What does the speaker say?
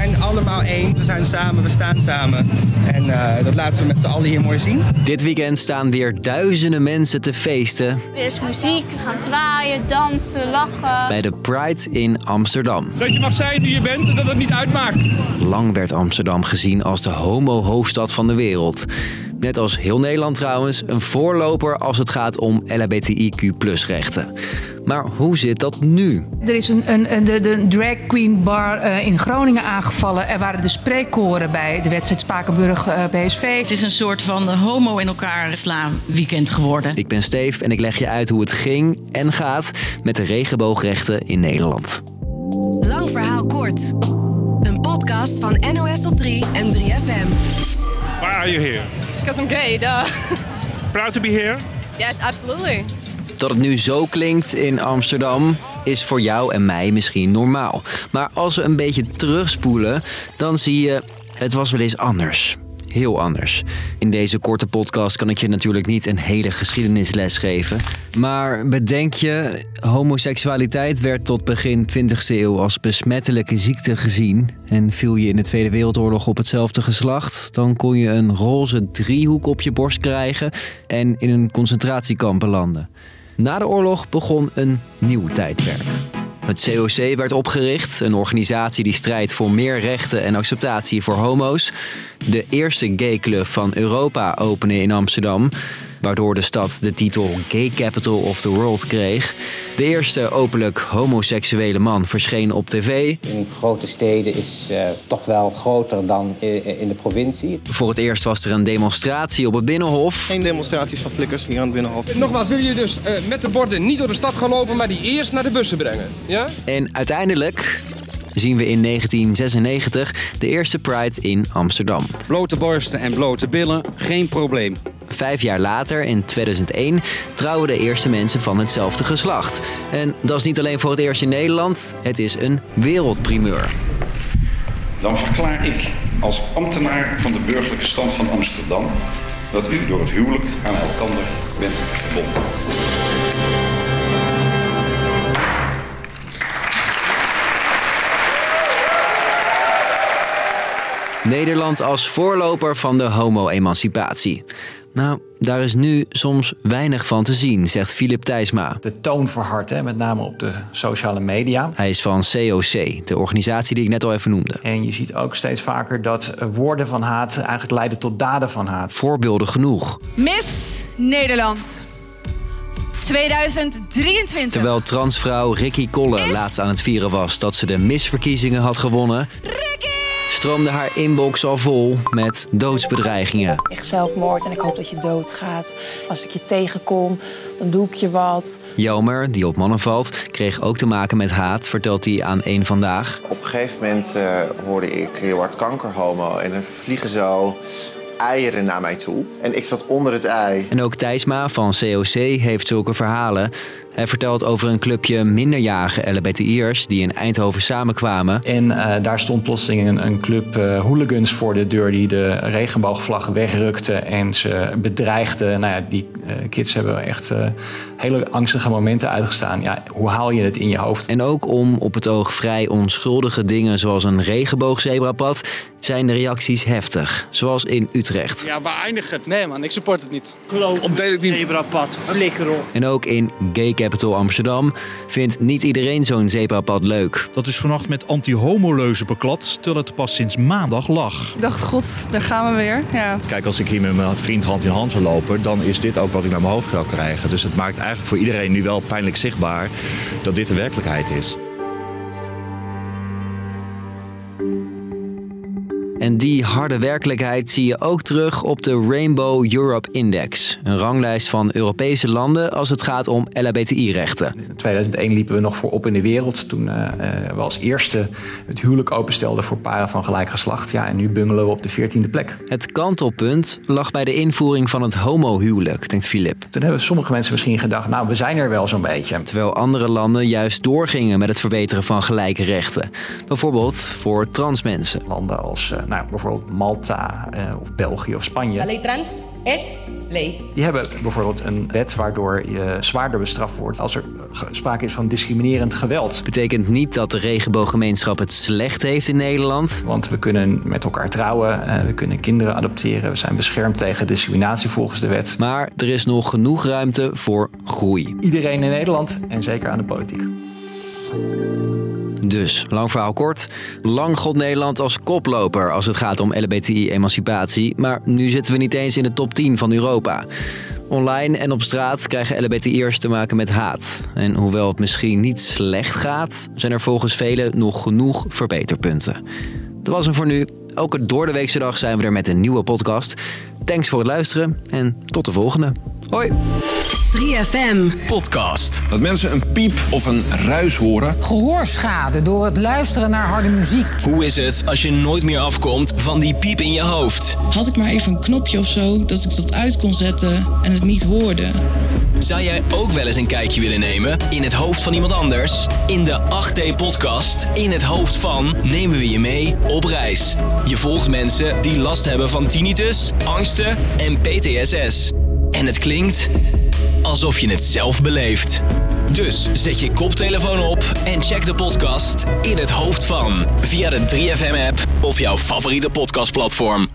zijn allemaal één. We zijn samen, we staan samen. En eh, dat laten we met z'n allen hier mooi zien. Dit weekend staan weer duizenden mensen te feesten Er is muziek, we gaan zwaaien, dansen, lachen. bij de Pride in Amsterdam. Dat je mag zijn wie je bent en dat het niet uitmaakt. Lang werd Amsterdam gezien als de homo-hoofdstad van de wereld. Net als heel Nederland trouwens, een voorloper als het gaat om LHBTIQ-rechten. Maar hoe zit dat nu? Er is een, een, een- de, de drag queen bar eh, in Groningen aangevallen. Er waren de spreekkoren bij de wedstrijd Spakenburg eh, BSV. Het is een soort van homo in elkaar slaan weekend geworden. Ik ben Steef en ik leg je uit hoe het ging en gaat met de regenboogrechten in Nederland. Lang verhaal kort. Een podcast van NOS op 3 en 3FM. Why are you here? Because I'm gay, duh. Proud to be here. Yeah, absolutely. Dat het nu zo klinkt in Amsterdam is voor jou en mij misschien normaal. Maar als we een beetje terugspoelen, dan zie je het was wel eens anders. Heel anders. In deze korte podcast kan ik je natuurlijk niet een hele geschiedenisles geven. Maar bedenk je, homoseksualiteit werd tot begin 20e eeuw als besmettelijke ziekte gezien. En viel je in de Tweede Wereldoorlog op hetzelfde geslacht, dan kon je een roze driehoek op je borst krijgen en in een concentratiekamp belanden. Na de oorlog begon een nieuw tijdperk. Het COC werd opgericht, een organisatie die strijdt voor meer rechten en acceptatie voor homo's. De eerste gayclub van Europa opende in Amsterdam, waardoor de stad de titel Gay Capital of the World kreeg. De eerste openlijk homoseksuele man verscheen op tv. in grote steden is eh, toch wel groter dan in de provincie. Voor het eerst was er een demonstratie op het Binnenhof. Geen demonstraties van flikkers hier aan het Binnenhof. Nogmaals, wil je dus eh, met de borden niet door de stad gaan lopen, maar die eerst naar de bussen brengen? Ja? En uiteindelijk zien we in 1996 de eerste Pride in Amsterdam. Blote borsten en blote billen, geen probleem. Vijf jaar later, in 2001, trouwen de eerste mensen van hetzelfde geslacht. En dat is niet alleen voor het eerst in Nederland, het is een wereldprimeur. Dan verklaar ik als ambtenaar van de burgerlijke stand van Amsterdam dat u door het huwelijk aan elkander bent gebonden. Nederland als voorloper van de homo-emancipatie. Nou, daar is nu soms weinig van te zien, zegt Filip Thijsma. de toon verhardt, hè, met name op de sociale media. Hij is van COC, de organisatie die ik net al even noemde. En je ziet ook steeds vaker dat woorden van haat eigenlijk leiden tot daden van haat. Voorbeelden genoeg. Miss Nederland 2023. Terwijl transvrouw Ricky Kolle laatst aan het vieren was dat ze de misverkiezingen had gewonnen, stroomde haar inbox al vol met doodsbedreigingen. Echt zelfmoord en ik hoop dat je doodgaat. Als ik je tegenkom, dan doe ik je wat. Jelmer, die op mannen valt, kreeg ook te maken met haat, vertelt hij aan één vandaag. Op een gegeven moment eh, hoorde ik heel hard kankerhomo en er vliegen zo eieren naar mij toe. En ik zat onder het ei. En ook Thijsma van COC heeft zulke verhalen. Hij vertelt over een clubje minderjarige LHBTI'ers die in Eindhoven samenkwamen. En eh, daar stond plotseling een, een club eh, hooligans voor de deur die de regenboogvlaggen wegrukte en ze bedreigden. Nou ja, die eh, kids hebben echt eh, hele angstige momenten uitgestaan. Ja, hoe haal je het in je hoofd? En ook om op het oog vrij onschuldige dingen zoals een regenboogzebrapad zijn de reacties heftig. Zoals in Utrecht. Ja, waar eindigt het? Nee man, ik support het niet. Ontdeel ik niet. Zebrapad, flikker op. En ook in Gay Capital Amsterdam vindt niet iedereen zo'n zebrapad leuk. Dat is vannacht met anti-homoleuzen beklad, terwijl het pas sinds maandag lag. Ik dacht, god, daar gaan we weer. Ja. Kijk, als ik hier met mijn vriend hand in hand zou lopen, dan is dit ook wat ik naar mijn hoofd zou krijgen. Dus het maakt eigenlijk voor iedereen nu wel pijnlijk zichtbaar dat dit de werkelijkheid is. En die harde werkelijkheid zie je ook terug op de Rainbow Europe Index. Een ranglijst van Europese landen als het gaat om LHBTI-rechten. In 2001 liepen we nog voorop in de wereld toen eh, eh, we als eerste het huwelijk openstelden voor paren van gelijk geslacht. Ja, en nu bungelen we op de 14e plek. Het kantelpunt lag bij de invoering van het homohuwelijk, denkt Filip. Toen hebben sommige mensen misschien gedacht, nou we zijn er wel zo'n beetje. Terwijl andere landen juist doorgingen met het verbeteren van gelijke rechten. Bijvoorbeeld voor trans mensen. Landen als eh, nou, bijvoorbeeld Malta eh, of België of Spanje. lei trans Es ley. Die hebben bijvoorbeeld een wet waardoor je zwaarder bestraft wordt als er sprake is van discriminerend geweld. Betekent niet dat de regenbooggemeenschap het slecht heeft in Nederland. Want we kunnen met elkaar trouwen, eh, we kunnen kinderen adopteren, we zijn beschermd tegen discriminatie volgens de wet. Maar er is nog genoeg ruimte voor groei. Iedereen in Nederland en zeker aan de politiek. Dus, lang verhaal kort. Lang god Nederland als koploper als het gaat om LBTI-emancipatie. Maar nu zitten we niet eens in de top 10 van Europa. Online en op straat krijgen LBTI'ers te maken met haat. En hoewel het misschien niet slecht gaat, zijn er volgens velen nog genoeg verbeterpunten. Dat was hem voor nu. Elke door de weekse dag zijn we er met een nieuwe podcast. Thanks voor het luisteren en tot de volgende. Hoi! 3FM. Podcast. Dat mensen een piep of een ruis horen. Gehoorschade door het luisteren naar harde muziek. Hoe is het als je nooit meer afkomt van die piep in je hoofd? Had ik maar even een knopje of zo dat ik dat uit kon zetten en het niet hoorde. Zou jij ook wel eens een kijkje willen nemen in het hoofd van iemand anders? In de 8D-podcast In het hoofd van nemen we je mee op reis. Je volgt mensen die last hebben van tinnitus, angsten en PTSS. En het klinkt alsof je het zelf beleeft. Dus zet je koptelefoon op en check de podcast In het hoofd van via de 3FM-app of jouw favoriete podcastplatform.